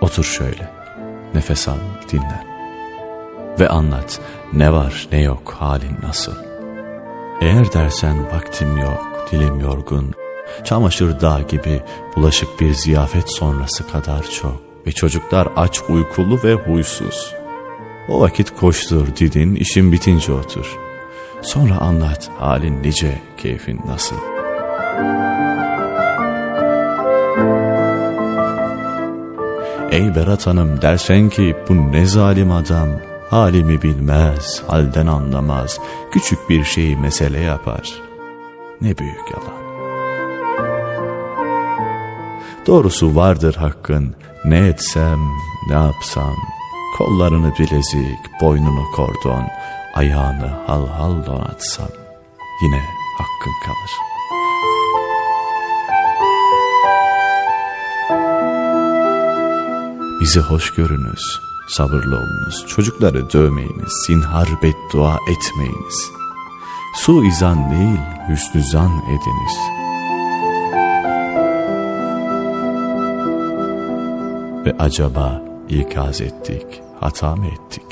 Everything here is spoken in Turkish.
Otur şöyle, nefes al, dinlen. Ve anlat ne var ne yok halin nasıl. Eğer dersen vaktim yok, dilim yorgun, çamaşır dağ gibi bulaşık bir ziyafet sonrası kadar çok ve çocuklar aç uykulu ve huysuz. O vakit koştur didin, işin bitince otur. Sonra anlat halin nice, keyfin nasıl. Ey Berat Hanım dersen ki bu ne zalim adam, halimi bilmez, halden anlamaz, küçük bir şeyi mesele yapar. Ne büyük yalan. Doğrusu vardır hakkın, ne etsem, ne yapsam, kollarını bilezik, boynunu kordon, ayağını hal hal donatsam, yine hakkın kalır. Bizi hoş görünüz, sabırlı olunuz, çocukları dövmeyiniz, zinhar beddua etmeyiniz. Su izan değil, hüsnü zan ediniz.'' ve acaba ikaz ettik, hata mı ettik?